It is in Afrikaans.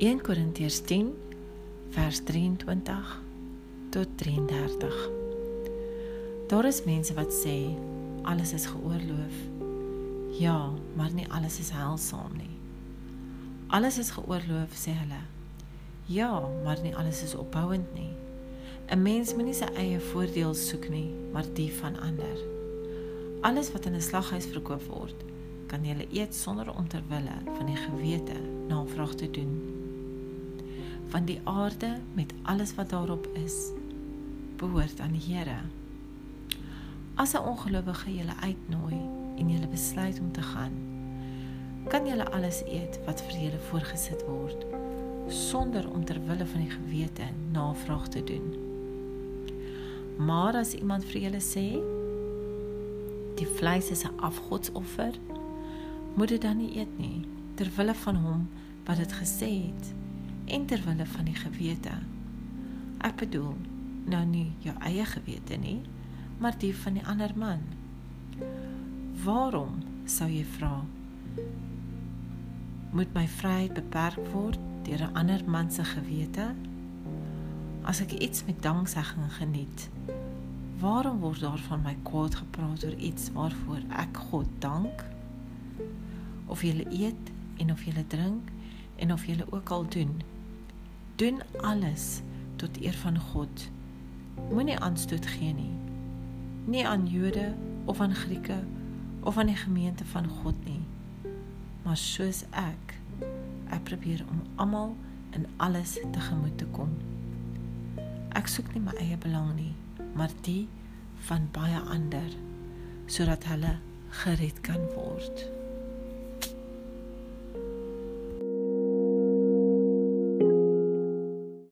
1 Korintiërs 10 vers 23 tot 33. Daar is mense wat sê alles is geoorloof. Ja, maar nie alles is heilsaam nie. Alles is geoorloof sê hulle. Ja, maar nie alles is opbouend nie. 'n Mens moet nie sy eie voordeel soek nie, maar die van ander. Alles wat in 'n slaghuis verkoop word, kan jy eet sonder om ter wille van die gewete navraag te doen. Van die aarde met alles wat daarop is, behoort aan die Here. As 'n ongelowige julle uitnooi en julle besluit om te gaan, kan julle alles eet wat vir julle voorgesit word sonder om ter wille van die gewete navraag te doen. Maar as iemand vir julle sê die vleis is 'n afgodsoffer, moet dit dan nie eet nie ter wille van hom wat dit gesê het en ter wille van die gewete. Ek bedoel nou nie jou eie gewete nie, maar die van die ander man. Waarom sou jy vra? Moet my vryheid beperk word deur 'n ander man se gewete? As ek iets met danksegging geniet, Waarom word daar van my kwaad gepraat oor iets waarvoor ek God dank? Of jy eet en of jy drink en of jy ook al doen, doen alles tot eer van God. Moenie aanstoot gee nie. Nie aan Jode of aan Grieke of aan die gemeente van God nie. Maar soos ek, ek probeer om almal in alles tegemoet te kom. Ek soek nie my eie belang nie, maar die van baie ander sodat hulle gered kan word.